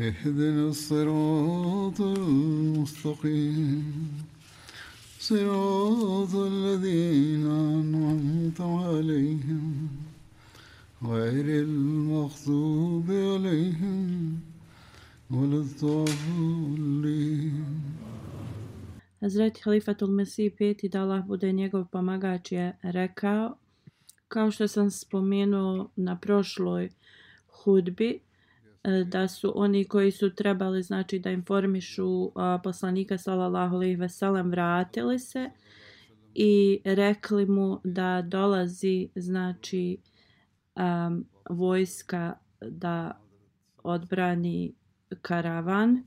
اهدنا الصراط المستقيم صراط الذين أنعمت عليهم غير المغضوب عليهم ولا الضالين Hazreti Halifatul Mesih peti da Allah bude njegov pomagač je rekao kao što sam spomenuo na prošloj hudbi e, E, da su oni koji su trebali znači da informišu a, poslanika sallallahu alejhi ve sellem vratili se i rekli mu da dolazi znači um, vojska da odbrani karavan.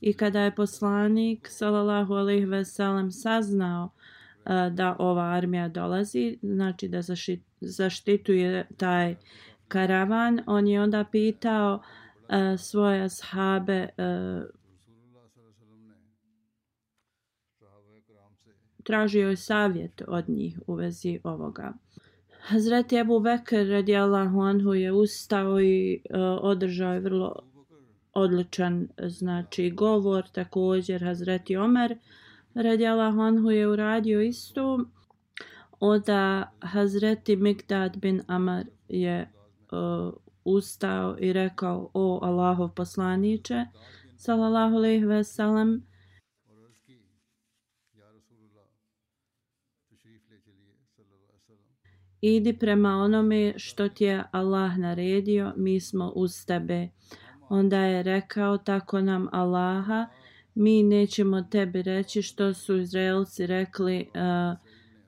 I kada je poslanik sallallahu alejhi ve sellem saznao da ova armija dolazi, znači da zašit, zaštituje taj karavan, on je onda pitao uh, svoje ashabe uh, tražio je savjet od njih u vezi ovoga. Hazreti Ebu Bekr radijallahu anhu je ustao i uh, održao je vrlo odličan znači govor također Hazreti Omer radijallahu anhu je uradio isto Oda Hazreti Mikdad bin Amar je uh, ustao i rekao o Allahov poslaniče sallallahu alejhi ve sellem idi prema onome što ti je Allah naredio mi smo uz tebe. Onda je rekao tako nam Allaha, mi nećemo tebi reći što su Izraelci rekli uh,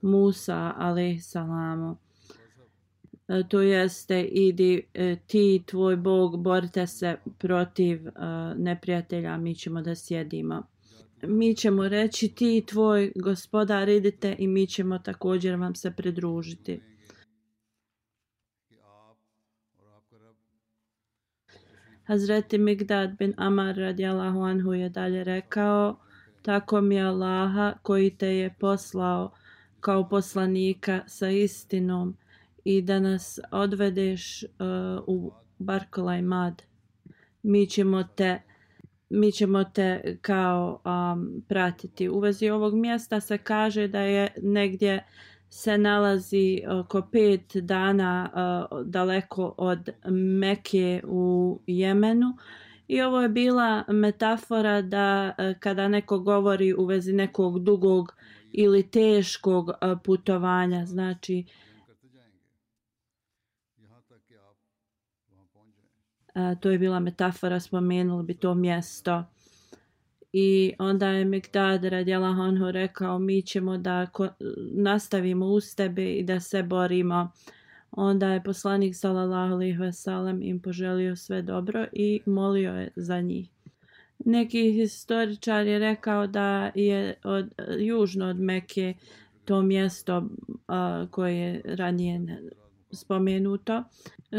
Musa alaihissalamu. Uh, eh, to jeste idi uh, ti tvoj Bog borite se protiv uh, neprijatelja mi ćemo da sjedimo. Mi ćemo reći ti tvoj gospodar idite i mi ćemo također vam se pridružiti. Hazreti Migdad bin Amar radijallahu anhu je dalje rekao tako mi Allaha koji te je poslao kao poslanika sa istinom i da nas odvedeš uh, u Barkolaj Mad. Mi ćemo te mi ćemo te kao um, pratiti. U vezi ovog mjesta se kaže da je negdje se nalazi oko pet dana uh, daleko od Meke u Jemenu. I ovo je bila metafora da uh, kada neko govori u vezi nekog dugog ili teškog uh, putovanja, znači uh, to je bila metafora, spomenuli bi to mjesto. I onda je Mikdad radjela Honhu rekao mi ćemo da nastavimo uz tebe i da se borimo. Onda je poslanik sallallahu alejhi ve sellem im poželio sve dobro i molio je za njih. Neki historičar je rekao da je od, južno od Mekke to mjesto uh, koje je ranije spomenuto,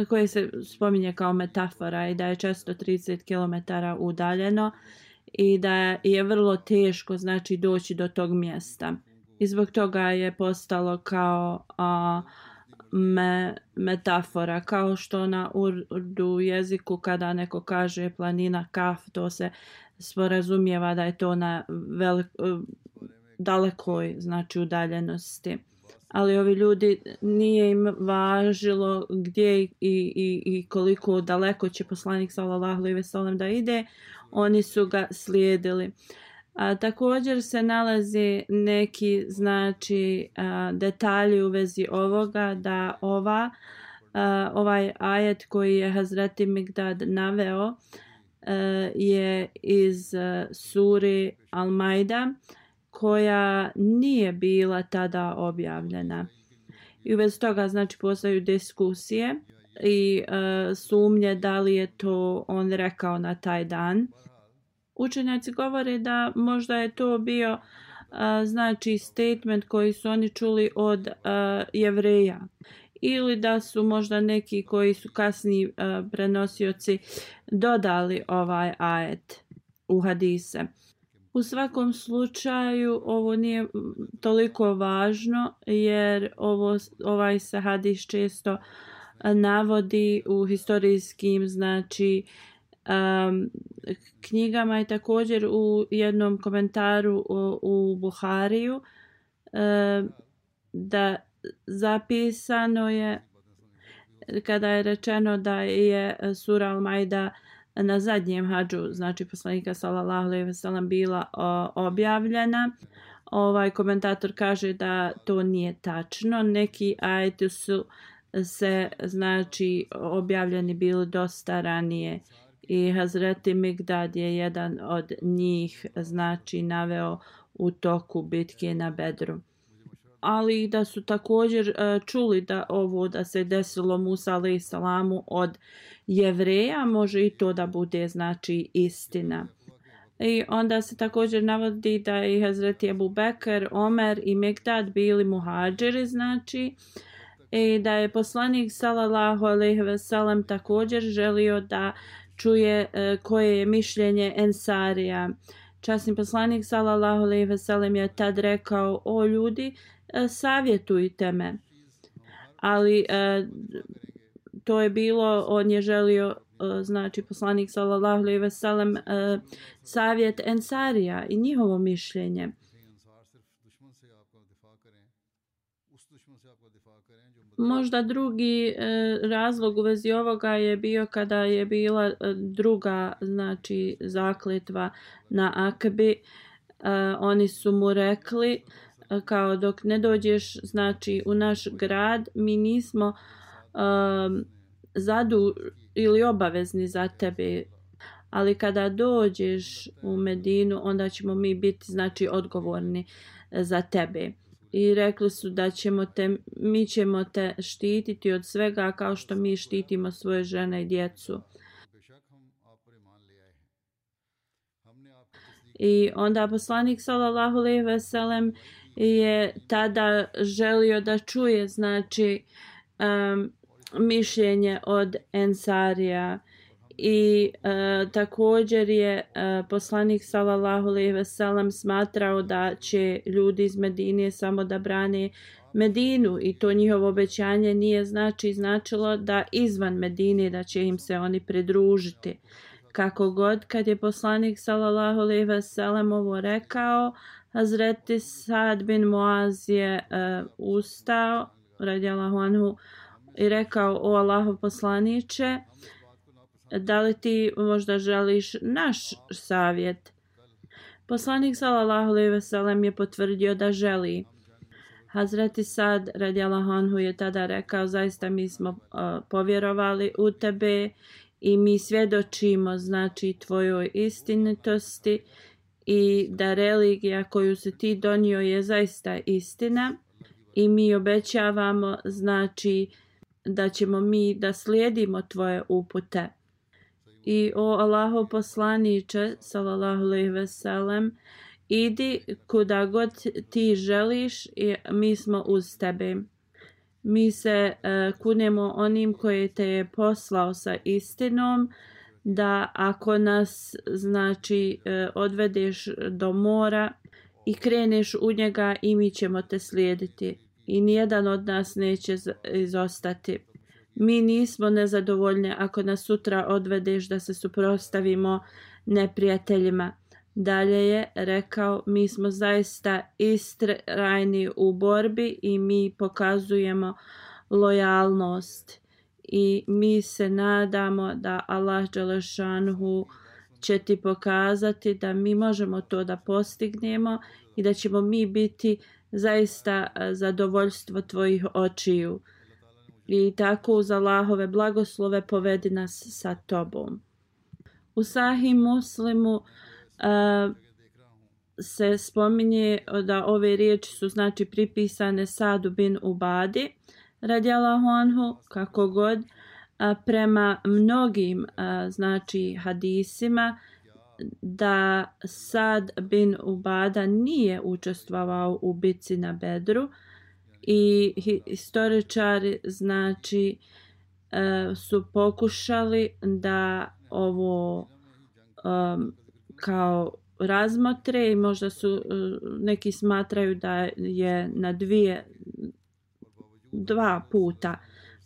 koje se spominje kao metafora i da je često 30 km udaljeno i da je vrlo teško znači doći do tog mjesta. I zbog toga je postalo kao a, me, metafora, kao što na urdu jeziku kada neko kaže planina kaf, to se sporazumijeva da je to na velik, dalekoj znači udaljenosti ali ovi ljudi nije im važilo gdje i, i, i koliko daleko će poslanik sallallahu alejhi ve sellem da ide oni su ga slijedili. A, također se nalazi neki znači a, detalji u vezi ovoga da ova a, ovaj ajet koji je Hazreti Migdad naveo a, je iz a, suri Al-Maida koja nije bila tada objavljena. I u vezi toga znači postaju diskusije i e, sumnje da li je to on rekao na taj dan. Učenjaci govore da možda je to bio e, znači statement koji su oni čuli od e, jevreja ili da su možda neki koji su kasni e, prenosioci dodali ovaj ajet u hadise. U svakom slučaju ovo nije toliko važno jer ovo ovaj se hadis često navodi u historijskim znači um, knjigama i također u jednom komentaru u, u Buhariju um, da zapisano je kada je rečeno da je sura Al-Majda na zadnjem hađu, znači poslanika sallallahu alejhi ve sellem bila o, objavljena. Ovaj komentator kaže da to nije tačno. Neki ajeti su se znači objavljeni bili dosta ranije i Hazreti Migdad je jedan od njih znači naveo u toku bitke na Bedru ali da su također e, čuli da ovo da se desilo Musa alaih salamu od jevreja, može i to da bude znači istina. I onda se također navodi da je Hazreti Abu Bekr, Omer i Megdad bili muhađeri, znači, i da je poslanik sallallahu alejhi ve sellem također želio da čuje e, koje je mišljenje Ensarija. Časni poslanik sallallahu alejhi ve sellem je tad rekao: "O ljudi, E, savjetujte me. Ali e, to je bilo, on je želio, e, znači poslanik sallallahu alejhi ve sellem savjet Ensarija i njihovo mišljenje. Možda drugi e, razlog u vezi ovoga je bio kada je bila druga znači zakletva na Akbi. E, oni su mu rekli e, kao dok ne dođeš znači u naš grad mi nismo um, zadu ili obavezni za tebe. Ali kada dođeš u Medinu onda ćemo mi biti znači odgovorni e, za tebe. I rekli su da ćemo te mi ćemo te štititi od svega kao što mi štitimo svoje žene i djecu. I onda poslanik sallallahu alejhi ve sellem je tada želio da čuje znači um, mišljenje od Ensarija. I uh, također je uh, poslanik sallallahu alejhi ve sellem smatrao da će ljudi iz Medine samo da brane Medinu i to njihovo obećanje nije znači značilo da izvan Medine da će im se oni pridružiti kako god kad je poslanik sallallahu alejhi ve sellem ovo rekao Hazreti Sad bin Muaz je uh, ustao, radijallahu anhu, i rekao, o Allahov poslaniće, da li ti možda želiš naš savjet? Poslanik sallallahu alejhi ve sellem je potvrdio da želi. Hazreti Sad radijallahu anhu je tada rekao zaista mi smo uh, povjerovali u tebe i mi svjedočimo znači tvojoj istinitosti i da religija koju se ti donio je zaista istina i mi obećavamo znači da ćemo mi da slijedimo tvoje upute. I o Allaho poslaniče sallallahu alejhi ve sellem idi kuda god ti želiš i mi smo uz tebe. Mi se e, kunemo onim koji te je poslao sa istinom da ako nas znači e, odvedeš do mora i kreneš u njega i mi ćemo te slijediti i nijedan od nas neće izostati. Mi nismo nezadovoljni ako nas sutra odvedeš da se suprostavimo neprijateljima. Dalje je rekao, mi smo zaista istrajni u borbi i mi pokazujemo lojalnost i mi se nadamo da Allah Đelešanhu će ti pokazati da mi možemo to da postignemo i da ćemo mi biti zaista e, zadovoljstvo tvojih očiju. I tako uz Allahove blagoslove povedi nas sa tobom. U Sahih Muslimu uh, se spominje da ove riječi su znači pripisane Sadu bin Ubadi radi Allahu anhu, kako god, a, prema mnogim a, znači hadisima da Sad bin Ubada nije učestvovao u bici na Bedru i historičari znači a, su pokušali da ovo um, kao razmotre i možda su e, neki smatraju da je na dvije dva puta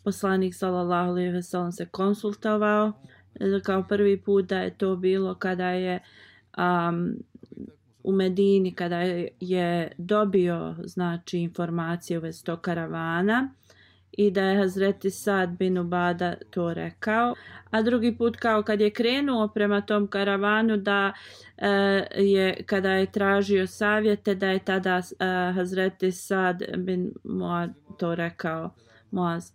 poslanik sallallahu alejhi ve sellem se konsultovao. E, kao prvi put da je to bilo kada je um, u Medini kada je dobio znači informacije u vezi karavana i da je Hazreti Sad bin Ubada to rekao. A drugi put kao kad je krenuo prema tom karavanu da e, je kada je tražio savjete da je tada e, Hazreti Sad bin Muad to rekao. Muaz.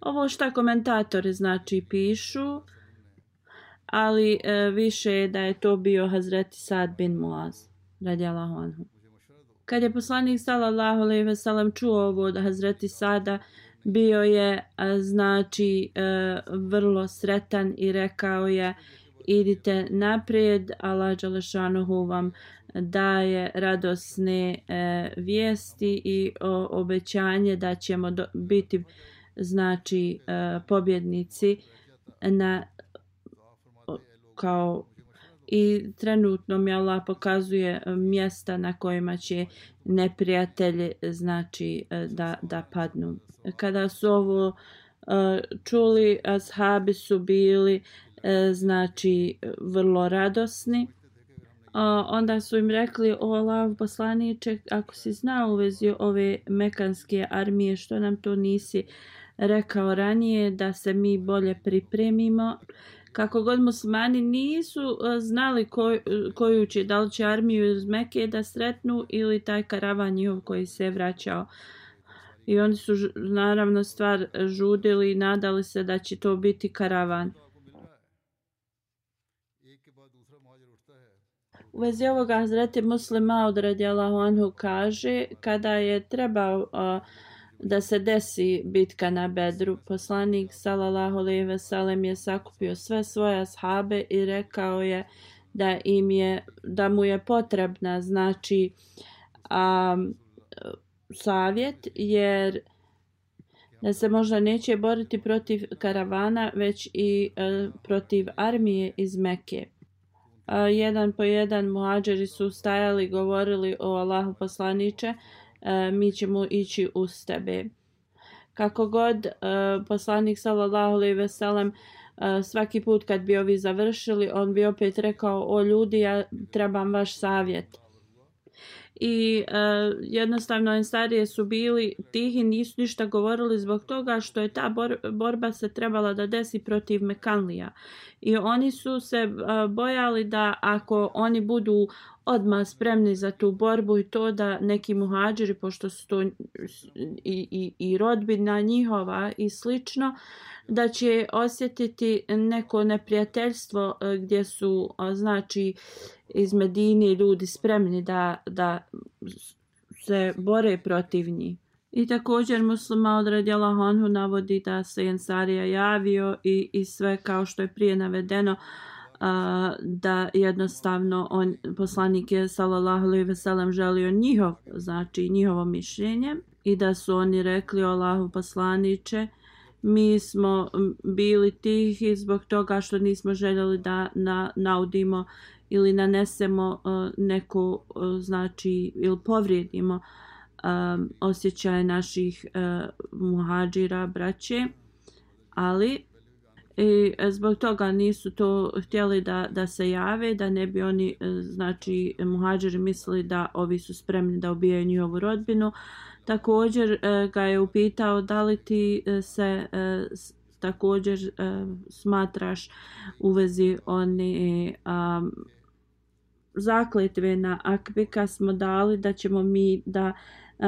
Ovo šta komentatori znači pišu, ali e, više je da je to bio Hazreti Sad bin Muaz radijallahu anhu. Kad je poslanik sallallahu alejhi ve sellem čuo ovo od Hazreti Sada, bio je znači e, vrlo sretan i rekao je idite naprijed, Allah dželešanuhu vam daje radosne e, vijesti i o, obećanje da ćemo do, biti znači e, pobjednici na kao i trenutno mi Allah pokazuje e, mjesta na kojima će neprijatelji e, znači e, da, da padnu. Kada su ovo čuli, ashabi su bili znači vrlo radosni. Onda su im rekli, o Allah poslaniče, ako si znao u vezi ove mekanske armije, što nam to nisi rekao ranije, da se mi bolje pripremimo kako god muslimani nisu e, znali koj, e, koju će, da li će armiju iz Meke da sretnu ili taj karavan njihov koji se vraćao. I oni su naravno stvar žudili i nadali se da će to biti karavan. U vezi ovoga Hazreti Muslima od radijalahu anhu kaže kada je trebao uh, da se desi bitka na Bedru. Poslanik sallallahu alejhi ve sellem je sakupio sve svoje ashabe i rekao je da im je da mu je potrebna znači a, savjet jer da se možda neće boriti protiv karavana već i a, protiv armije iz Mekke. A, jedan po jedan muhađeri su stajali govorili o Allahu poslanice e, mi ćemo ići uz tebe. Kako god e, poslanik sallallahu alejhi ve sellem e, svaki put kad bi ovi završili, on bi opet rekao: "O ljudi, ja trebam vaš savjet." I e, jednostavno ensarije su bili tihi, nisu ništa govorili zbog toga što je ta bor borba se trebala da desi protiv Mekanlija. I oni su se e, bojali da ako oni budu odmah spremni za tu borbu i to da neki muhađiri, pošto su to i, i, i rodbina njihova i slično, da će osjetiti neko neprijateljstvo e, gdje su znači iz Medine ljudi spremni da, da se bore protiv njih. I također muslima od radjela Honhu navodi da se Jensarija javio i, i sve kao što je prije navedeno a, da jednostavno on, poslanik je sallallahu alejhi ve sellem želio njihov, znači njihovo mišljenje i da su oni rekli Allahu poslanice mi smo bili tihi zbog toga što nismo željeli da na, naudimo ili nanesemo uh, neku uh, znači ili povrijedimo um, osjećaje naših uh, muhađira braće. Ali i e, zbog toga nisu to htjeli da, da se jave, da ne bi oni, e, znači, muhađeri mislili da ovi su spremni da ubijaju njihovu rodbinu. Također e, ga je upitao da li ti se također smatraš u vezi oni um, zakletve na Akbeka smo dali da ćemo mi da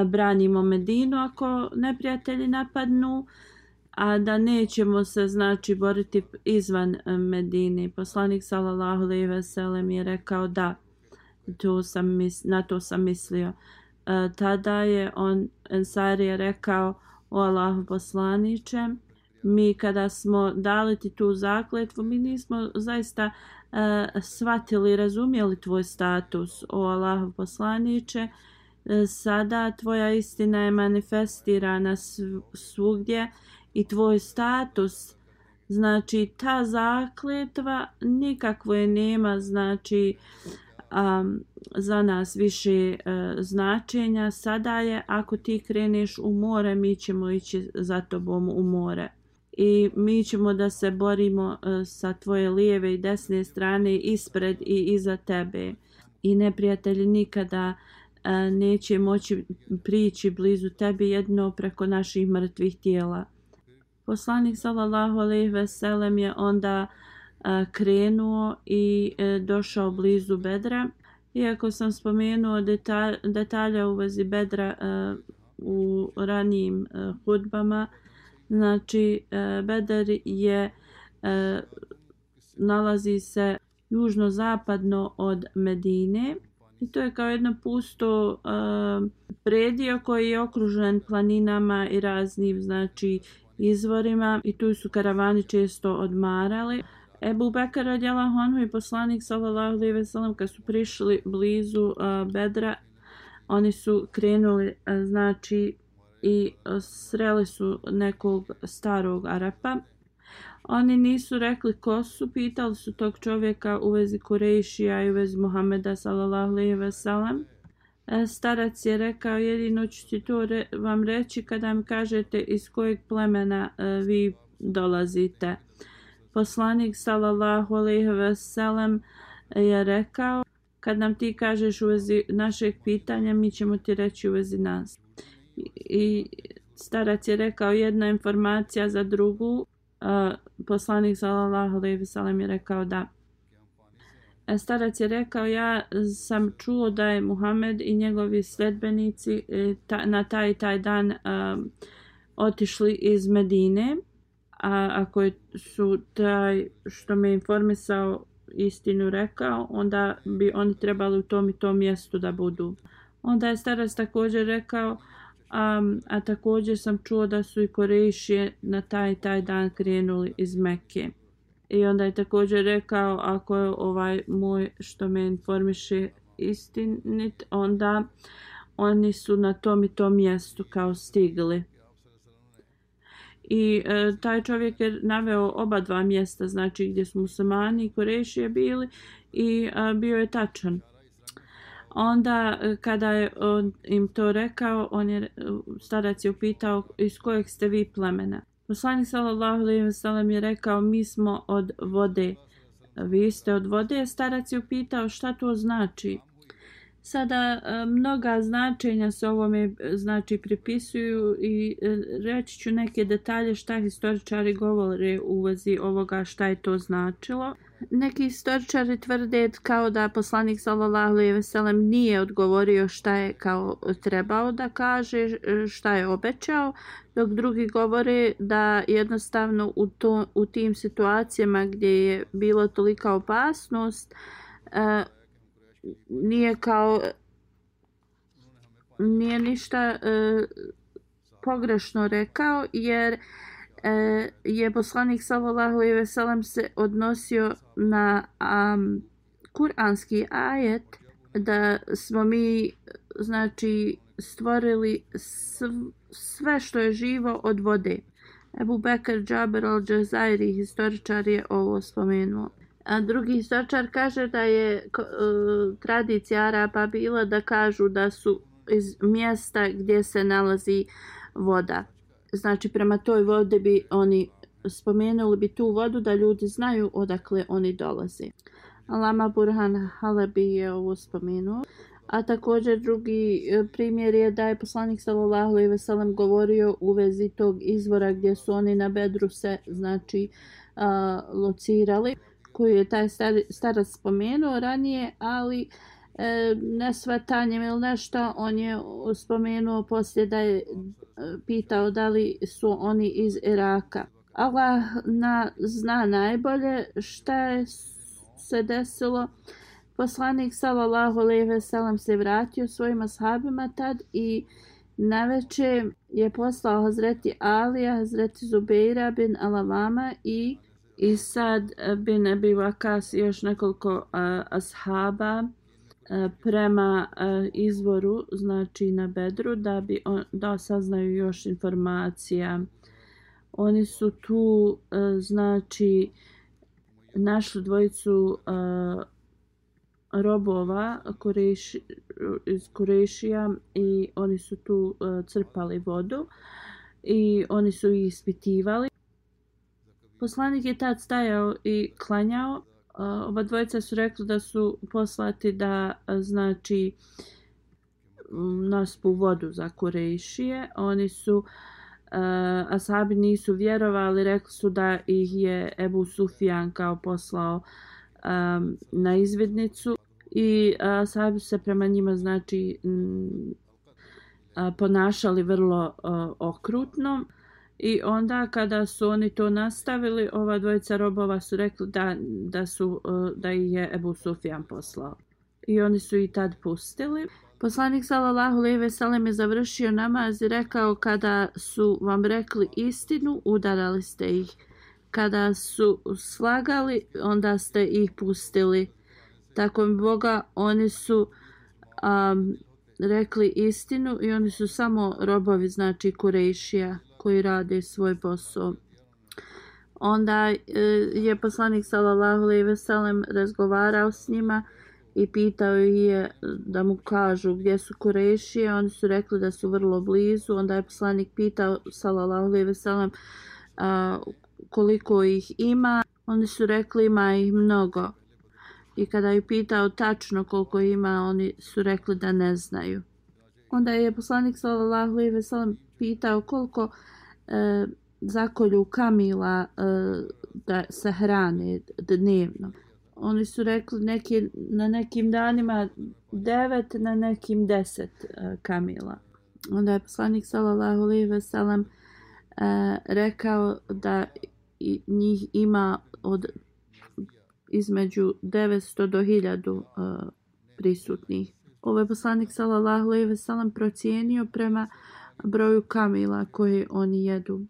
branimo Medinu ako neprijatelji napadnu, a da nećemo se znači boriti izvan eh, Medine. Poslanik sallallahu alejhi ve sellem je rekao da to sam mis, na to sam mislio. E, tada je on Ensari je rekao o Allahu poslaniče mi kada smo dali ti tu zakletvu mi nismo zaista e, shvatili, razumjeli tvoj status, o Allah poslaniče, e, sada tvoja istina je manifestirana svugdje i tvoj status, znači ta zakletva nikakvo je nema, znači um, za nas više uh, značenja. Sada je, ako ti kreneš u more, mi ćemo ići za tobom u more i mi ćemo da se borimo uh, sa tvoje lijeve i desne strane ispred i iza tebe i neprijatelji nikada uh, neće moći prići blizu tebi jedno preko naših mrtvih tijela. Poslanik sallallahu alejhi ve sellem je onda a, krenuo i e, došao blizu Bedra. Iako sam spomenuo detalj, detalje u vezi Bedra uh, u ranijim uh, hudbama, Znači, e, Bedar je e, nalazi se južno-zapadno od Medine i to je kao jedno pusto e, predio koji je okružen planinama i raznim znači izvorima i tu su karavani često odmarali. Ebu Bekar radjela Honhu i poslanik sallallahu alejhi ve sellem kad su prišli blizu Bedra oni su krenuli znači i sreli su nekog starog Arapa. Oni nisu rekli ko su, pitali su tog čovjeka u vezi Kurešija i u vezi Muhameda sallallahu alejhi ve sellem. Starac je rekao jedino ću ti to re, vam reći kada mi kažete iz kojeg plemena uh, vi dolazite. Poslanik sallallahu alejhi ve sellem je rekao kad nam ti kažeš u vezi našeg pitanja mi ćemo ti reći u vezi nas i starac je rekao jedna informacija za drugu. Uh, poslanik sallallahu alejhi ve sellem je rekao da Starac je rekao ja sam čuo da je Muhammed i njegovi sledbenici e, ta, na taj taj dan otišli iz Medine. A ako je su taj što me informisao istinu rekao, onda bi oni trebali u tom i tom mjestu da budu. Onda je starac također rekao A, a također sam čuo da su i Korejšije na taj taj dan krenuli iz Mekke. I onda je također rekao, ako je ovaj moj što me informiše istinit, onda oni su na tom i tom mjestu kao stigli. I e, taj čovjek je naveo oba dva mjesta, znači gdje su muslimani i korešije bili i a, bio je tačan. Onda e, kada je on im to rekao, on je e, starac je upitao iz kojeg ste vi plemena. Poslanik sallallahu alejhi ve sellem je rekao mi smo od vode. Vi ste od vode? Starac je upitao šta to znači. Sada e, mnoga značenja se ovome znači pripisuju i e, reći ću neke detalje šta historičari govore u vezi ovoga šta je to značilo. Neki istoričari tvrde kao da poslanik sallallahu alejhi ve sellem nije odgovorio šta je kao trebao da kaže, šta je obećao, dok drugi govore da jednostavno u to u tim situacijama gdje je bilo tolika opasnost e, nije kao nije ništa e, pogrešno rekao jer e, je poslanik sallallahu alejhi ve sellem se odnosio na um, kuranski ajet da smo mi znači stvorili sv, sve što je živo od vode. Ebu Bekr Džaber al-Džazairi, historičar, je ovo spomenuo. A drugi historičar kaže da je uh, tradicija Araba bila da kažu da su iz mjesta gdje se nalazi voda znači prema toj vodi bi oni spomenuli bi tu vodu da ljudi znaju odakle oni dolaze. Alama Burhan Halabi je ovo spomenuo. A također drugi e, primjer je da je poslanik sallallahu alejhi ve sellem govorio u vezi tog izvora gdje su oni na bedru se znači a, locirali koji je taj star, starac spomenuo ranije, ali e, nesvatanjem ili nešto on je spomenuo poslije da je e, pitao da li su oni iz Iraka. Allah na, zna najbolje šta je se desilo. Poslanik sallallahu alejhi ve sellem se vratio svojim ashabima tad i naveče je poslao Hazreti Alija, Hazreti Zubeira bin Alavama i i sad bin Abi Vakas još nekoliko uh, ashaba E, prema e, izvoru, znači na Bedru, da bi on, da saznaju još informacija. Oni su tu, e, znači, našli dvojicu robova Kureš, iz Kurešija i oni su tu crpali vodu i oni su ih ispitivali. Poslanik je tad stajao i klanjao. Oba dvojica su rekli da su poslati da znači naspu vodu za Kurešije. Oni su uh, asabi nisu vjerovali, rekli su da ih je Ebu Sufjan kao poslao um, na izvidnicu i asabi se prema njima znači m, a, ponašali vrlo uh, okrutno i onda kada su oni to nastavili ova dvojica robova su rekli da, da su e, da ih je Ebu Sufjan poslao. I oni su i tad pustili. Poslanik sallallahu alejhi ve sellem je završio namaz i rekao kada su vam rekli istinu udarali ste ih. Kada su slagali onda ste ih pustili. Tako mi Boga, oni su um, rekli istinu i oni su samo robovi, znači kurejšija koji rade svoj posao. Onda e, je poslanik sallallahu alejhi ve sellem razgovarao s njima i pitao je da mu kažu gdje su Kurešije. Oni su rekli da su vrlo blizu. Onda je poslanik pitao sallallahu alejhi ve sellem koliko ih ima. Oni su rekli ima ih mnogo i kada je pitao tačno koliko ima, oni su rekli da ne znaju. Onda je poslanik sallallahu alejhi ve sellem pitao koliko e, zakolju kamila e, da se hrane dnevno. Oni su rekli neki, na nekim danima devet, na nekim deset e, kamila. Onda je poslanik sallallahu alejhi ve sellem e, rekao da i, njih ima od između 900 do 1000 uh, e, prisutnih. Ovo je poslanik sallallahu alejhi ve sellem procijenio prema broju kamila koje oni jedu.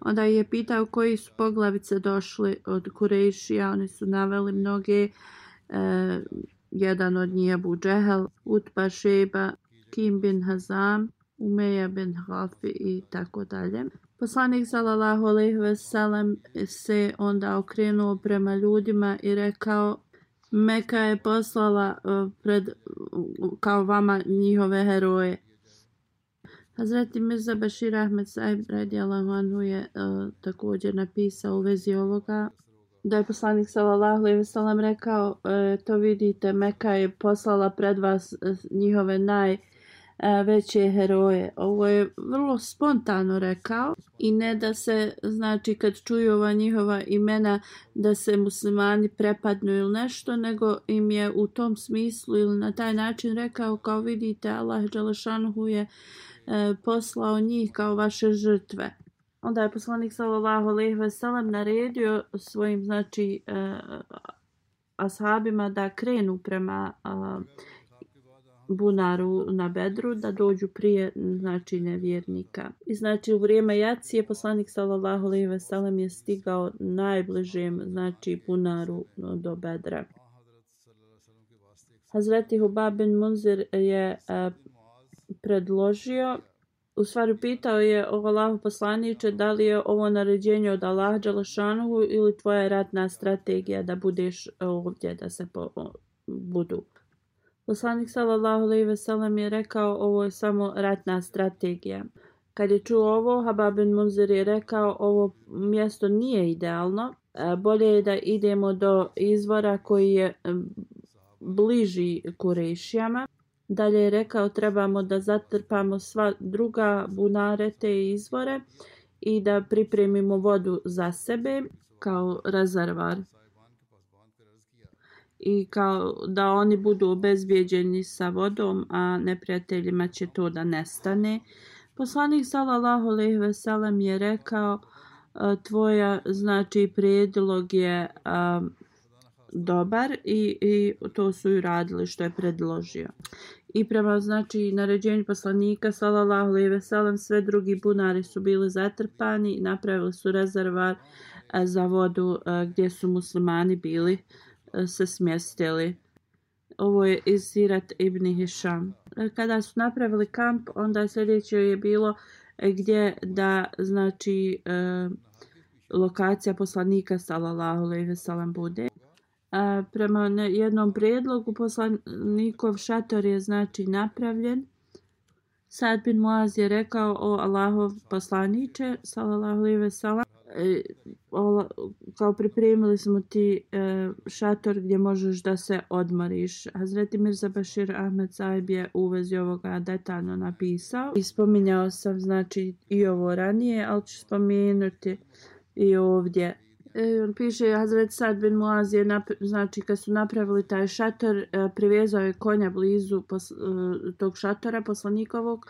Onda je pitao koji su poglavice došli od Kurešija. Oni su naveli mnoge. E, jedan od njih je Abu Džehel, Utba Šeba, Kim bin Hazam, Umeja bin Hafi i tako dalje. Poslanik sallallahu alejhi ve sellem se onda okrenuo prema ljudima i rekao Meka je poslala uh, pred uh, kao vama njihove heroje. Hazreti Mirza Bashir Ahmed Saib radijallahu anhu je uh, također napisao u vezi ovoga da je poslanik sallallahu alejhi ve sellem rekao e, to vidite Meka je poslala pred vas e, njihove naj uh, veće heroje. Ovo je vrlo spontano rekao i ne da se, znači kad čuju ova njihova imena da se muslimani prepadnu ili nešto, nego im je u tom smislu ili na taj način rekao kao vidite Allah Đalešanhu je e, poslao njih kao vaše žrtve. Onda je poslanik sallallahu alejhi ve sellem naredio svojim znači e, ashabima da krenu prema bunaru na bedru da dođu prije znači nevjernika. I znači u vrijeme jacije poslanik sallallahu alejhi ve sellem je stigao najbližem znači bunaru do bedra. Hazreti Hubab bin Munzir je a, predložio U stvari pitao je o Allahu poslaniče da li je ovo naređenje od Allaha Đalašanovu ili tvoja ratna strategija da budeš ovdje da se po, budu. Poslanik sallallahu alejhi ve sellem je rekao ovo je samo ratna strategija. Kad je čuo ovo, Habab bin Munzir je rekao ovo mjesto nije idealno, e, bolje je da idemo do izvora koji je bliži Kurešijama. Dalje je rekao trebamo da zatrpamo sva druga bunare te izvore i da pripremimo vodu za sebe kao rezervar i kao da oni budu obezbijeđeni sa vodom, a neprijateljima će to da nestane. Poslanik sallallahu alejhi ve sellem je rekao e, tvoja znači predlog je a, dobar i, i to su i radili što je predložio. I prema znači naređenju poslanika sallallahu alejhi ve sellem sve drugi bunari su bili zatrpani i napravili su rezervar e, za vodu e, gdje su muslimani bili e, se smjestili. Ovo je iz Sirat ibn Hisham. Kada su napravili kamp, onda sljedeće je bilo gdje da znači lokacija poslanika sallallahu alejhi ve sellem bude. A, prema jednom predlogu poslanikov šator je znači napravljen. Sad bin Muaz je rekao o Allahov poslaniče sallallahu alejhi ve sellem e, kao pripremili smo ti e, šator gdje možeš da se odmoriš. Hazreti Mirza Bashir Ahmed Saib je u vezi ovoga detaljno napisao. I spominjao sam znači i ovo ranije, ali ću spomenuti i ovdje. E, on piše Hazret Sad bin Muaz je znači kad su napravili taj šator e, privezao je konja blizu pos, e, tog šatora poslanikovog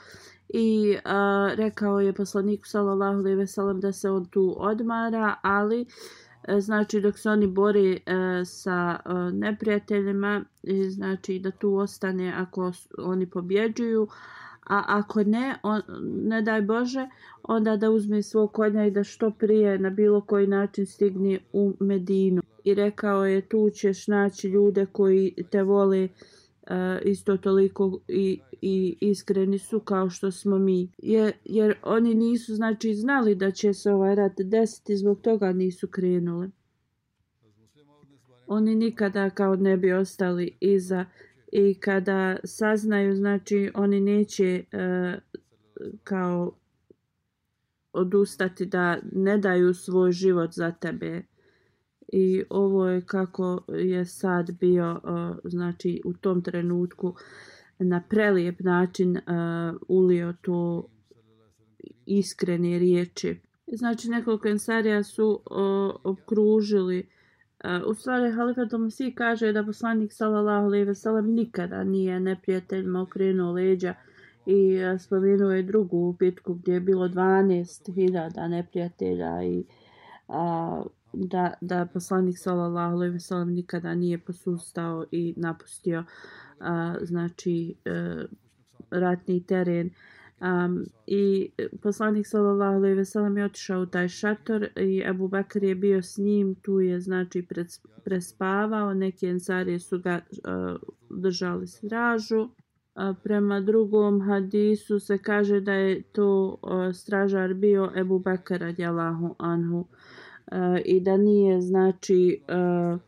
i a, rekao je poslaniku sallallahu alejhi ve sellem da se on tu odmara ali e, znači dok se oni bori e, sa e, neprijateljima i znači da tu ostane ako oni pobjeđuju a ako ne on, ne daj Bože onda da uzme svog konja i da što prije na bilo koji način stigne u Medinu i rekao je tu ćeš naći ljude koji te vole uh, isto toliko i i iskreni su kao što smo mi. Jer, jer oni nisu znači znali da će se ovaj rat desiti, zbog toga nisu krenuli. Oni nikada kao ne bi ostali iza i kada saznaju, znači oni neće e, kao odustati da ne daju svoj život za tebe. I ovo je kako je sad bio, e, znači u tom trenutku na prelijep način e, ulio to iskrene riječi. Znači nekoliko ensarija su e, uh, okružili Eh, u stvari Halifa Tomasi kaže da poslanik sallallahu alejhi ve sellem nikada nije neprijateljima okrenuo leđa i uh, spomenuo je drugu bitku gdje je bilo 12.000 neprijatelja i uh, da, da poslanik sallallahu alejhi ve sellem nikada nije posustao i napustio uh, a, znači a, ratni teren. Um, I e, poslanik sallallahu alejhi ve sellem je otišao u taj šator i Abu Bakr je bio s njim, tu je znači pred, prespavao, neki ensarije su ga uh, držali stražu. Uh, prema drugom hadisu se kaže da je to uh, stražar bio Abu Bakr radijalahu anhu uh, i da nije znači uh,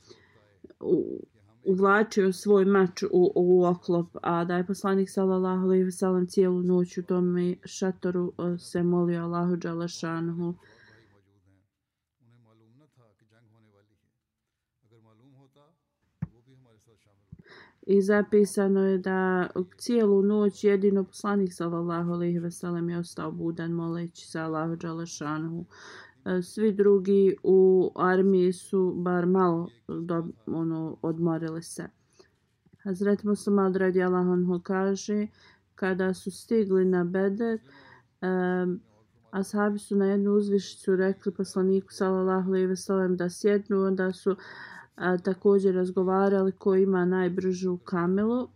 uvlačio svoj mač u, u oklop, a da je poslanik sallallahu alejhi ve sellem cijelu noć u tom šatoru e, se molio Allahu dželešanhu. I zapisano je da cijelu noć jedino poslanik sallallahu alejhi ve sellem je ostao budan moleći se Allahu dželešanhu. E, svi drugi u armiji su bar malo do, ono, odmorili se. Hazret Musammad radi Allahonhu kaže, kada su stigli na Beder, um, ashabi su na jednu uzvišicu rekli poslaniku sallallahu alejhi ve sellem da sjednu, onda su a, također razgovarali ko ima najbržu kamelu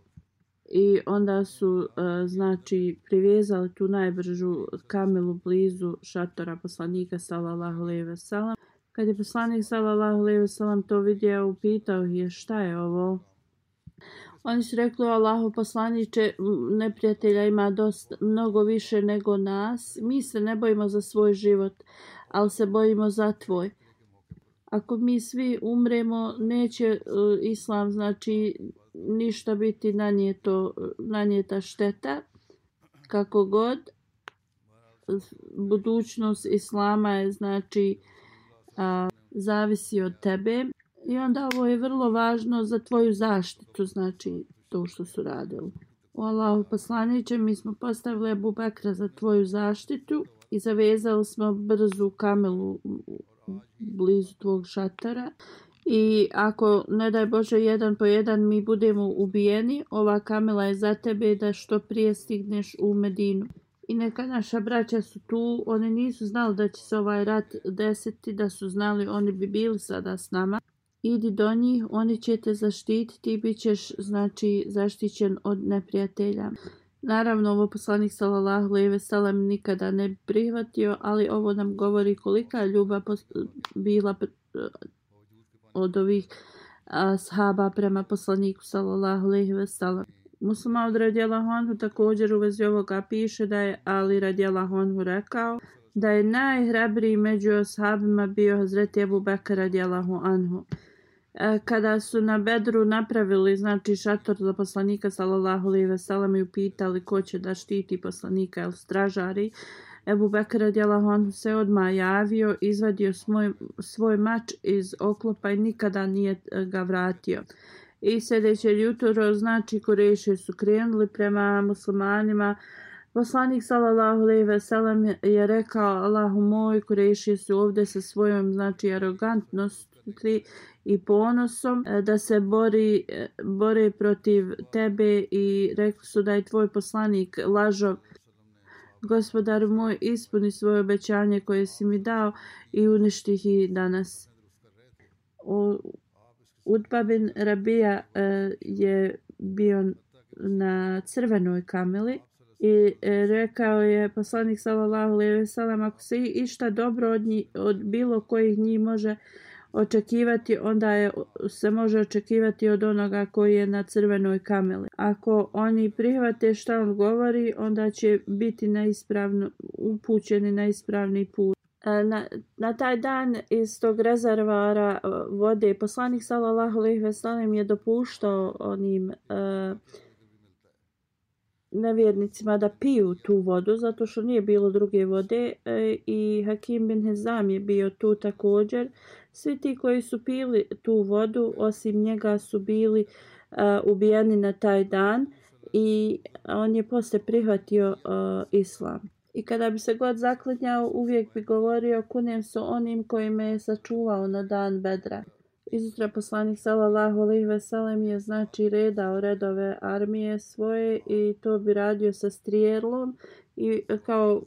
i onda su e, znači privezali tu najbržu kamelu blizu šatora poslanika sallallahu alejhi ve sellem. Kad je poslanik sallallahu alejhi ve sellem to vidio upitao je šta je ovo? Oni su rekli Allahu poslanice neprijatelja ima dosta mnogo više nego nas. Mi se ne bojimo za svoj život ali se bojimo za tvoj. Ako mi svi umremo, neće uh, islam znači ništa biti na nje ta šteta, kako god. budućnost Islama je znači a, zavisi od tebe i onda ovo je vrlo važno za tvoju zaštitu, znači to što su radili. O Allahu poslaniće, mi smo postavili Abu Bakra za tvoju zaštitu i zavezali smo brzu kamelu blizu tvog šatara. I ako, ne daj Bože, jedan po jedan mi budemo ubijeni, ova kamela je za tebe da što prije stigneš u Medinu. I neka naša braća su tu, oni nisu znali da će se ovaj rat desiti, da su znali, oni bi bili sada s nama. Idi do njih, oni će te zaštititi i bit ćeš znači, zaštićen od neprijatelja. Naravno, ovo poslanik sallallahu alejhi ve sellem nikada ne prihvatio, ali ovo nam govori kolika je ljubav bila od ovih sahaba prema poslaniku sallallahu alejhi ve sellem. Muslim radijallahu anhu također u vezi ovoga piše da je Ali radijallahu anhu rekao da je najhrabriji među ashabima bio Hazreti Abu Bakr radijallahu anhu. E, kada su na Bedru napravili znači šator za poslanika sallallahu alejhi ve sellem i upitali ko će da štiti poslanika el stražari Ebu Bekr Djelahon se odma javio, izvadio svoj, svoj mač iz oklopa i nikada nije e, ga vratio. I sljedeće jutro, znači, Kureši su krenuli prema muslimanima. Poslanik sallallahu alejhi ve sellem je rekao Allahu moj Kureši su ovdje sa svojom znači arogantnosti i ponosom e, da se bori e, bore protiv tebe i rekli su da je tvoj poslanik lažov Gospodar moj, ispuni svoje obećanje koje si mi dao i uništi ih danas. Utba bin Rabija e, je bio na crvenoj kameli i e, rekao je poslanik sallallahu alejhi ve sellem ako se išta dobro od, njih, od bilo kojih njih može očekivati, onda je, se može očekivati od onoga koji je na crvenoj kameli. Ako oni prihvate šta on govori, onda će biti neispravno, upućeni na ispravni put. E, na, na taj dan iz tog rezervara e, vode poslanik sallallahu alejhi ve sellem je dopuštao onim uh, nevjernicima da piju tu vodu zato što nije bilo druge vode e, i Hakim bin Hezam je bio tu također. Svi ti koji su pili tu vodu osim njega su bili uh, ubijeni na taj dan i on je posle prihvatio uh, islam. I kada bi se god zaklinjao uvijek bi govorio kunem su onim koji me je sačuvao na dan bedra. Izutra poslanik sallallahu alejhi ve sellem je znači redao redove armije svoje i to bi radio sa strijelom i e, kao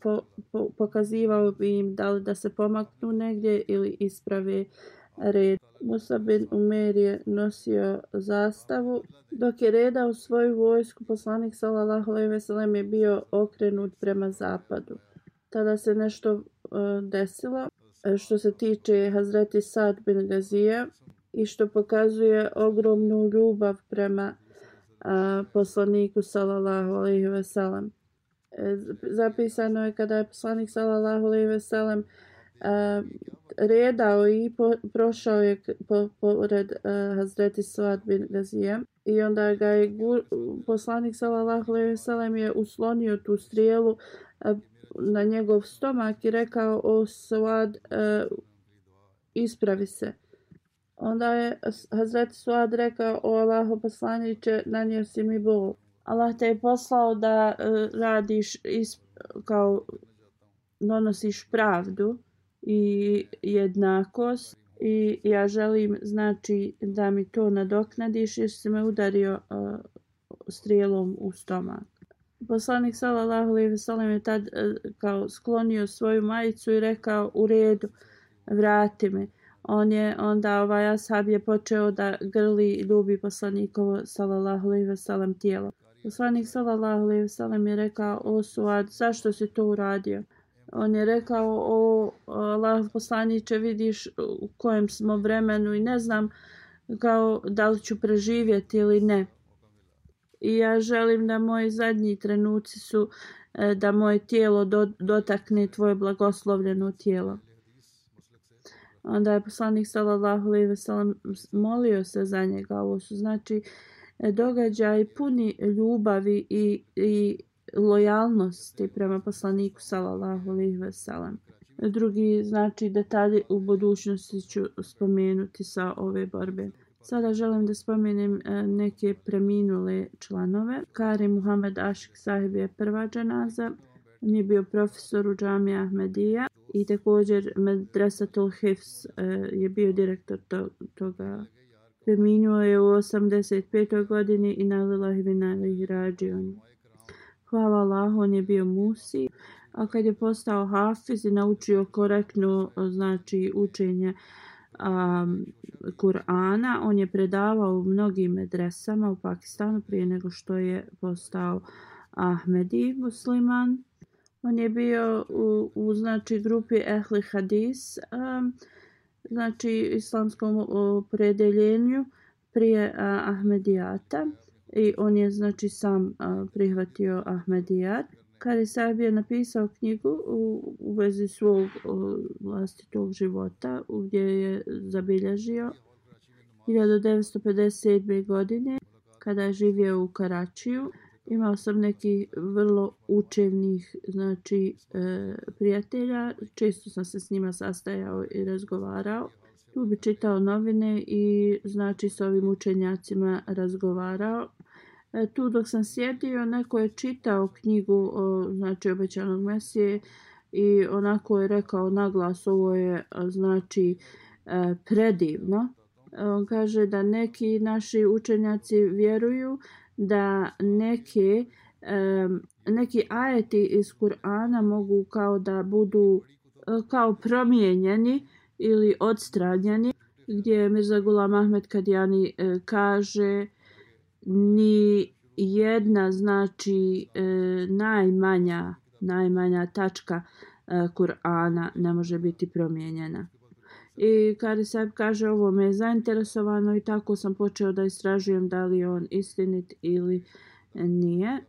po, po, pokazivao bi im da li da se pomaknu negdje ili isprave red. Musa bin Umer je nosio zastavu. Dok je redao svoju vojsku, poslanik sallallahu alejhi ve sellem je bio okrenut prema zapadu. Tada se nešto uh, desilo. E, što se tiče Hazreti Sad bin Gazija i što pokazuje ogromnu ljubav prema a, poslaniku sallallahu alejhi ve sellem. Zapisano je kada je poslanik sallallahu alejhi ve sellem redao i po, prošao je po, pored uh, Hazreti Suad bin Gazije i onda ga je gu, poslanik sallallahu alejhi ve sellem je uslonio tu strijelu uh, na njegov stomak i rekao o Suad uh, ispravi se. Onda je Hazret Suad rekao o Allahu poslaniće nanio si mi bol. Allah te je poslao da uh, radiš is, kao donosiš pravdu i jednakost i ja želim znači da mi to nadoknadiš jer si me udario uh, strijelom u stomak. Poslanik sallallahu alejhi ve sellem je tad uh, kao sklonio svoju majicu i rekao u redu vrati me. On je onda ovaj ashab je počeo da grli i ljubi poslanikovo sallallahu alejhi ve sellem tijelo. Poslanik sallallahu alejhi ve sellem je rekao o Suad zašto si to uradio? On je rekao o Allah poslanice, vidiš u kojem smo vremenu i ne znam kao da li ću preživjeti ili ne i ja želim da moji zadnji trenuci su e, da moje tijelo do, dotakne tvoje blagoslovljeno tijelo. Onda je poslanik sallallahu alejhi ve sellem molio se za njega. Ovo su znači uh, događaj puni ljubavi i, i lojalnosti prema poslaniku sallallahu alejhi ve sellem. Drugi znači detalji u budućnosti ću spomenuti sa ove borbe. Sada želim da spomenem e, neke preminule članove. Kari Muhammed Ašik sahib je prva dženaza. On je bio profesor u džami Ahmedija i također Medresa Hifz e, je bio direktor toga. Preminuo je u 85. godini i na lillahi vinalihi rađion. Hvala Allah, on je bio musi. A kad je postao hafiz i naučio korektno znači učenje um, Kur'ana, on je predavao u mnogim medresama u Pakistanu prije nego što je postao Ahmedi musliman. On je bio u, u znači grupi Ehli Hadis, um, znači islamskom predeljenju prije a, Ahmedijata i on je znači sam a, prihvatio Ahmedijat. Kari Saib je napisao knjigu u, u vezi svog vlastitog života gdje je zabilježio 1957. godine kada je živio u Karačiju imao sam neki vrlo učevnih znači e, prijatelja. Često sam se s njima sastajao i razgovarao. Tu bi čitao novine i znači s ovim učenjacima razgovarao. E, tu dok sam sjedio neko je čitao knjigu o znači obećanog mesije i onako je rekao naglas ovo je znači e, predivno. E, on kaže da neki naši učenjaci vjeruju da neke um, neki ajeti iz Kur'ana mogu kao da budu e, kao promijenjeni ili odstranjeni gdje Mirza Gulam Ahmed Kadjani e, kaže ni jedna znači e, najmanja najmanja tačka Kur'ana ne može biti promijenjena. I Kari Saib kaže ovo me je zainteresovano i tako sam počeo da istražujem da li je on istinit ili nije.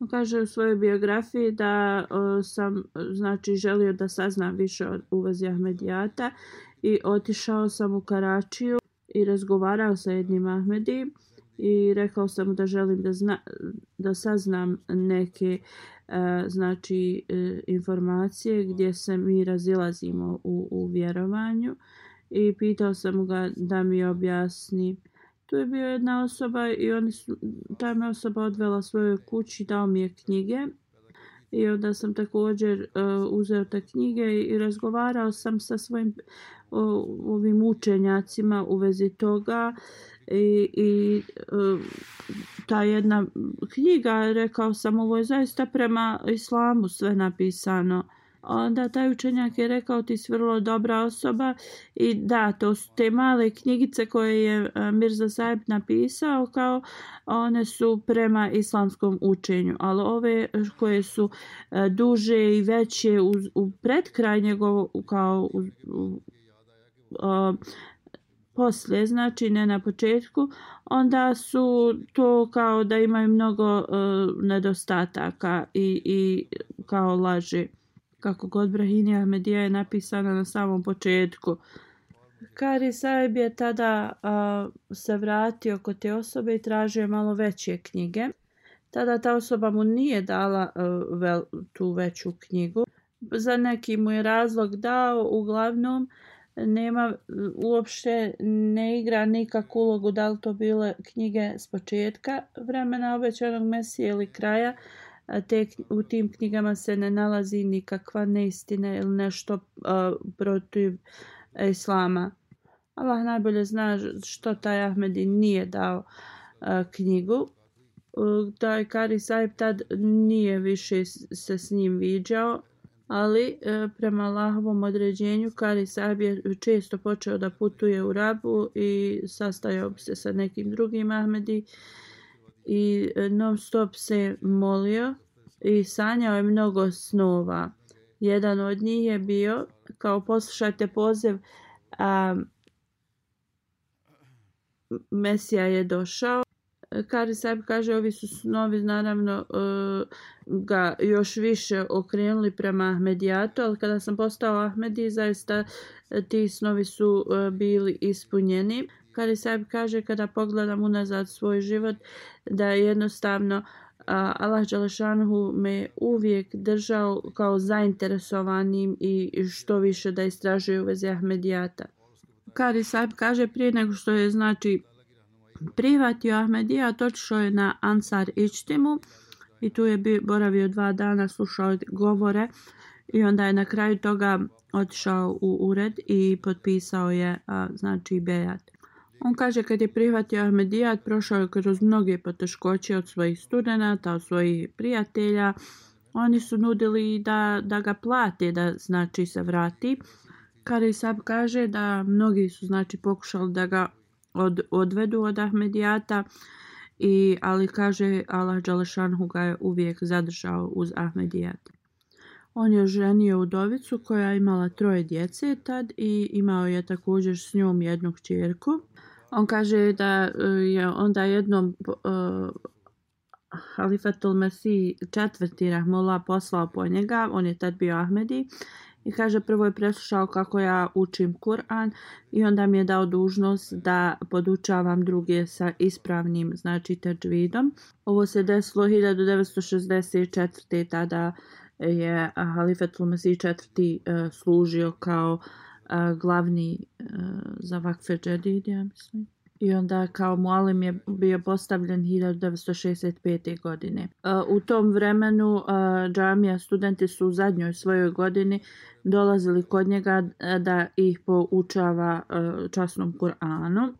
On kaže u svojoj biografiji da o, sam znači želio da saznam više o uvezi Ahmedijata i otišao sam u Karačiju i razgovarao sa jednim Ahmedijim i rekao sam da želim da, zna, da saznam neke e, znači e, informacije gdje se mi razilazimo u, u vjerovanju. I pitao sam ga da mi objasni. Tu je bio jedna osoba i oni su, ta me osoba odvela svojoj kući dao mi je knjige. I onda sam također uh, uzeo te knjige i razgovarao sam sa svojim uh, ovim učenjacima u vezi toga i, i e, ta jedna knjiga, rekao sam, ovo je zaista prema islamu sve napisano. Onda taj učenjak je rekao ti si vrlo dobra osoba i da, to su te male knjigice koje je e, Mirza Saib napisao kao one su prema islamskom učenju, ali ove koje su e, duže i veće u, u predkraj njegovo kao u, u, u, poslije, znači ne na početku, onda su to kao da imaju mnogo e, nedostataka i, i kao laži. Kako god Brahini Ahmedija je napisana na samom početku. Kari Saib je tada a, se vratio kod te osobe i tražio malo veće knjige. Tada ta osoba mu nije dala a, vel, tu veću knjigu. Za neki mu je razlog dao, uglavnom, nema uopšte ne igra nikakvu ulogu da li to bile knjige s početka vremena obećanog mesije ili kraja te u tim knjigama se ne nalazi nikakva neistina ili nešto uh, protiv islama. Allah najbolje zna što taj Ahmedi nije dao uh, knjigu. Uh, taj Kari Saib tad nije više se s njim viđao ali e, prema Allahovom određenju Kari Sahib je često počeo da putuje u Rabu i sastajao se sa nekim drugim Ahmedi i e, non stop se molio i sanjao je mnogo snova. Jedan od njih je bio, kao poslušajte poziv, a, Mesija je došao Kari Saib kaže ovi su snovi naravno e, ga još više okrenuli prema Ahmedijatu, ali kada sam postao Ahmedi zaista e, ti snovi su e, bili ispunjeni. Kari Saib kaže kada pogledam unazad svoj život da je jednostavno Allah Đalešanhu me uvijek držao kao zainteresovanim i što više da istražuje u vezi Ahmedijata. Kari Saib kaže prije nego što je znači prihvatio Ahmedijat, otišao je na Ansar Ičtimu i tu je bio, boravio dva dana, slušao govore i onda je na kraju toga otišao u ured i potpisao je a, znači Bejat. On kaže kad je prihvatio Ahmedijat, prošao je kroz mnoge poteškoće od svojih studenta, od svojih prijatelja. Oni su nudili da, da ga plate, da znači se vrati. Kari Sab kaže da mnogi su znači pokušali da ga od, odvedu od Ahmedijata, i, ali kaže Allah Đalešanhu ga je uvijek zadržao uz Ahmedijata. On je ženio udovicu koja je imala troje djece tad i imao je također s njom jednu kćerku. On kaže da e, je onda jednom uh, Halifatul Mesih četvrti Rahmullah poslao po njega, on je tad bio Ahmedi i kaže prvo je preslušao kako ja učim Kur'an i onda mi je dao dužnost da podučavam druge sa ispravnim znači teđvidom. Ovo se desilo 1964. tada je Halifetul Mesih četvrti uh, služio kao uh, glavni uh, za vakfe džedid, ja mislim. I onda kao mualim je bio postavljen 1965. godine. E, u tom vremenu e, džamija studenti su u zadnjoj svojoj godini dolazili kod njega e, da ih poučava časnom Kur'anu.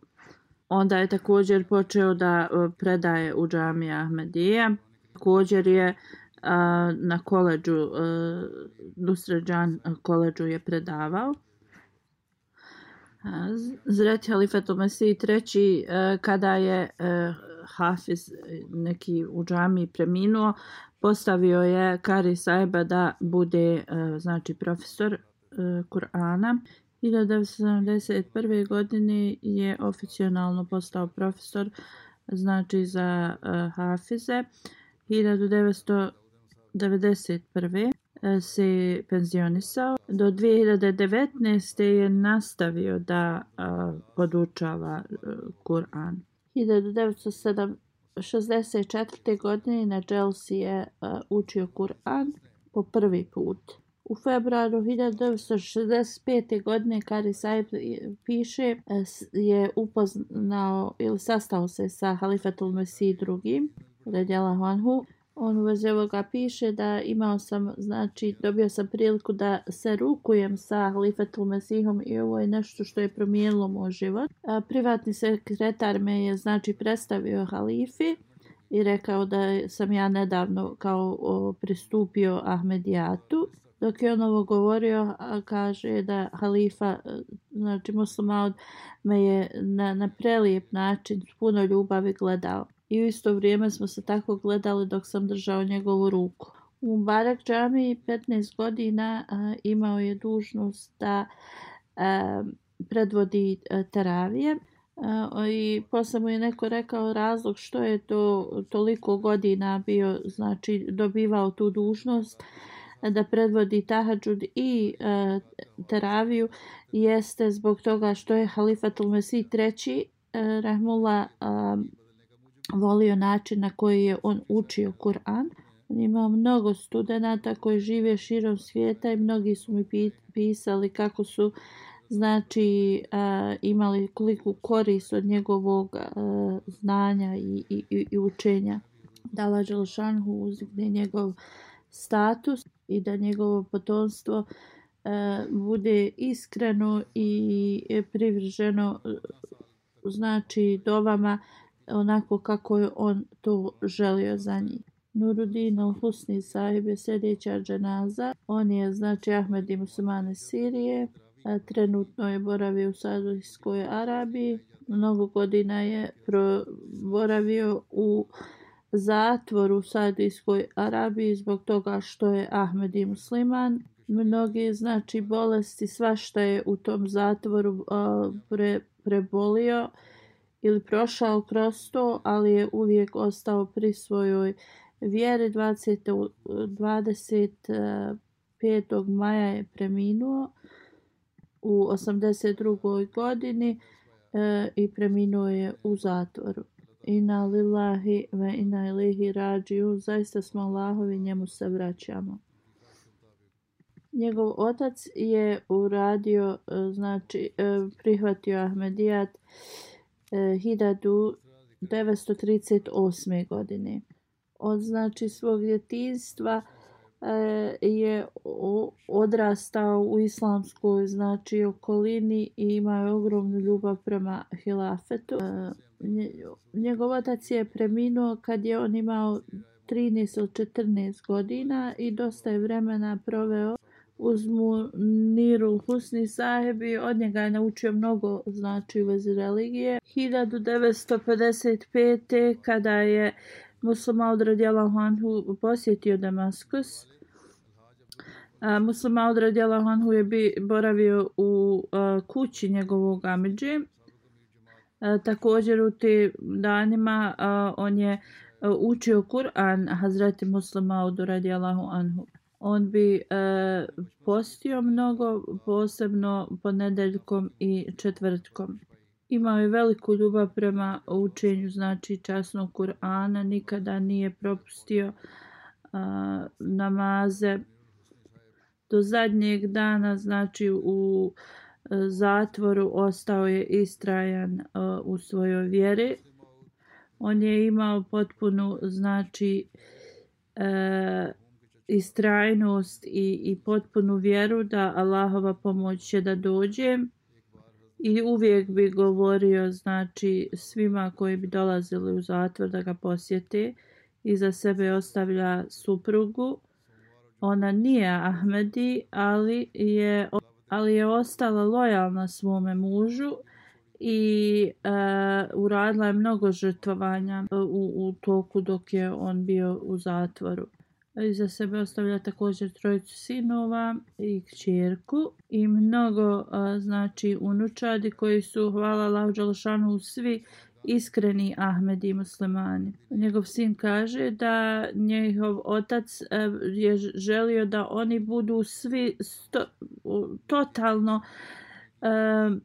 Onda je također počeo da predaje u džamija Ahmedija. Također je na koleđu, Nusređan koleđu je predavao. Zreti Halifat Mesih treći e, kada je e, Hafiz e, neki u džami preminuo, postavio je Kari Saiba da bude znači profesor Kur'ana. 1971. godine je oficijalno postao profesor znači za Hafize. 1991 se penzionisao. Do 2019. je nastavio da uh, podučava e, Kur'an. 1964. godine na Chelsea je e, učio Kur'an po prvi put. U februaru 1965. godine Kari Saib piše e, je upoznao ili sastao se sa Halifatul Mesih drugim, Radjala Hanhu, on u vezi ovoga piše da imao sam, znači, dobio sam priliku da se rukujem sa Halifatul Mesihom i ovo je nešto što je promijenilo moj život. A, privatni sekretar me je, znači, predstavio Halifi i rekao da sam ja nedavno kao o, pristupio Ahmedijatu. Dok je on ovo govorio, a, kaže da Halifa, e, znači muslimaud, me je na, na prelijep način, puno ljubavi gledao i u isto vrijeme smo se tako gledali dok sam držao njegovu ruku. U Barak džami 15 godina a, imao je dužnost da a, predvodi a, teravije a, i posle mu je neko rekao razlog što je to toliko godina bio, znači dobivao tu dužnost da predvodi tahadžud i e, teraviju jeste zbog toga što je Halifatul Mesih treći Rahmullah volio način na koji je on učio Kur'an. On ima mnogo studenta koji žive širom svijeta i mnogi su mi pisali kako su znači a, imali koliku korist od njegovog a, znanja i, i, i učenja. Dala Đelšanhu uzikne njegov status i da njegovo potomstvo a, bude iskreno i privrženo znači dovama onako kako je on to želio za njih. Nurudin al-Husni sahib je sljedeća dženaza. On je znači Ahmed i muslimane Sirije. A, trenutno je boravio u Saudijskoj Arabiji. Mnogo godina je boravio u zatvoru u Saudijskoj Arabiji zbog toga što je Ahmed i musliman. Mnoge znači bolesti, svašta je u tom zatvoru a, pre, prebolio ili prošao kroz to, ali je uvijek ostao pri svojoj vjeri. 20, 25. maja je preminuo u 82. godini e, i preminuo je u zatvoru. Ina lillahi ve ina ilihi rađiju. Zaista smo Allahovi, njemu se vraćamo. Njegov otac je uradio, e, znači, e, prihvatio Ahmedijat E, 1938. godine. Od znači svog djetinstva e, je odrastao u islamskoj znači okolini i ima je ogromnu ljubav prema hilafetu. E, njegov otac je preminuo kad je on imao 13 ili 14 godina i dosta je vremena proveo uz Muniru Husni sahebi, i od njega je naučio mnogo znači u vezi religije. 1955. kada je Muslima od radijalahu anhu posjetio Damaskus. A, Muslima od radijalahu anhu je bi, boravio u a, kući njegovog amidže. također u te danima a, on je a, učio Kur'an Hazreti Muslima od anhu. On bi e, postio mnogo, posebno ponedeljkom i četvrtkom imao je veliku ljubav prema učenju znači časnog Kur'ana, nikada nije propustio a, namaze do zadnjeg dana, znači u a, zatvoru ostao je istrajan a, u svojoj vjeri. On je imao potpunu znači a, istrajnost i, i potpunu vjeru da Allahova pomoć će da dođe. I uvijek bi govorio znači svima koji bi dolazili u zatvor da ga posjete. I za sebe ostavlja suprugu. Ona nije Ahmedi ali je ali je ostala lojalna svome mužu i uh, uradila je mnogo žrtvovanja u, u toku dok je on bio u zatvoru iza sebe ostavlja također trojicu sinova i kćerku i mnogo a, znači unučadi koji su hvala Lahu svi iskreni Ahmedi muslimani. Njegov sin kaže da njegov otac e, je želio da oni budu svi sto, totalno a,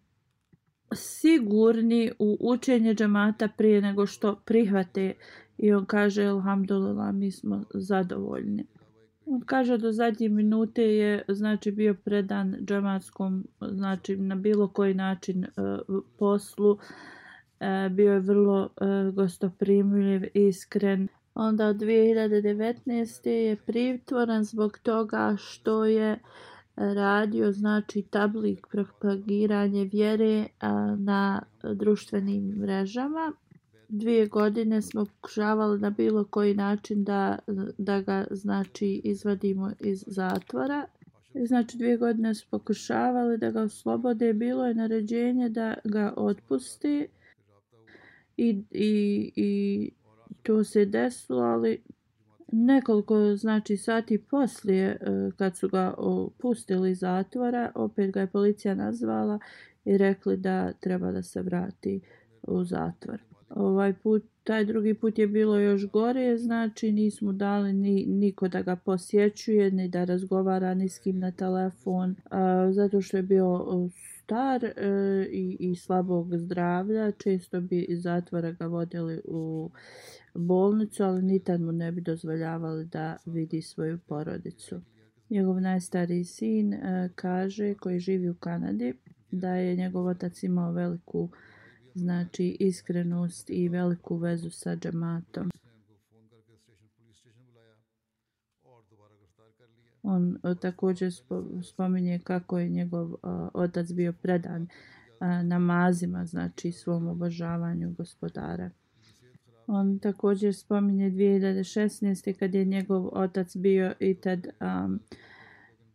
sigurni u učenje džamata prije nego što prihvate I on kaže, alhamdulillah, mi smo zadovoljni. On kaže do zadnje minute je znači bio predan džamatskom znači na bilo koji način e, poslu. e, bio je vrlo e, gostoprimljiv, iskren. Onda od 2019. je pritvoren zbog toga što je radio znači tablik propagiranje vjere na društvenim mrežama dvije godine smo pokušavali na bilo koji način da, da ga znači izvadimo iz zatvora. Znači dvije godine smo pokušavali da ga oslobode. Bilo je naređenje da ga otpusti i, i, i to se desilo, ali nekoliko znači sati poslije e, kad su ga pustili iz zatvora, opet ga je policija nazvala i rekli da treba da se vrati u zatvor ovaj put, taj drugi put je bilo još gore, znači nismo dali ni, niko da ga posjećuje, ni da razgovara ni s kim na telefon, a, zato što je bio star e, i, i slabog zdravlja, često bi iz zatvora ga vodili u bolnicu, ali ni tad mu ne bi dozvoljavali da vidi svoju porodicu. Njegov najstariji sin e, kaže, koji živi u Kanadi, da je njegov otac imao veliku znači iskrenost i veliku vezu sa džematom. On e, također spominje kako je njegov e, otac bio predan e, namazima, znači svom obožavanju gospodara. On također spominje 2016. kad je njegov otac bio i tad um,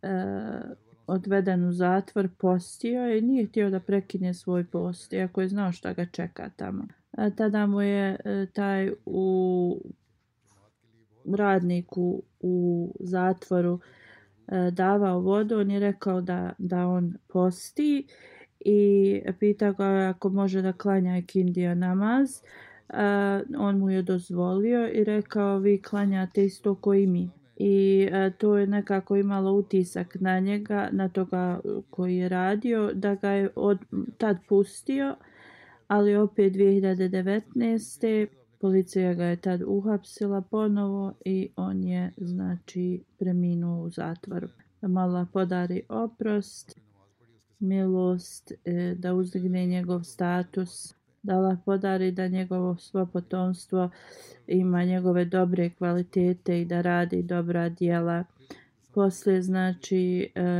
uh, odveden u zatvor, postio i nije htio da prekine svoj post, iako je znao šta ga čeka tamo. A tada mu je e, taj u radniku u zatvoru e, davao vodu, on je rekao da, da on posti i pitao ga ako može da klanja ikindija namaz. Uh, on mu je dozvolio i rekao vi klanjate isto ko i mi i e, to je nekako imalo utisak na njega, na toga koji je radio, da ga je od, tad pustio, ali opet 2019. policija ga je tad uhapsila ponovo i on je znači preminuo u zatvoru. Mala podari oprost, milost, e, da uzdigne njegov status, da Allah podari da njegovo svo potomstvo ima njegove dobre kvalitete i da radi dobra djela. Poslije znači e,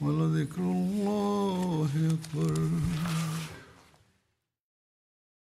ولذكر الله أكبر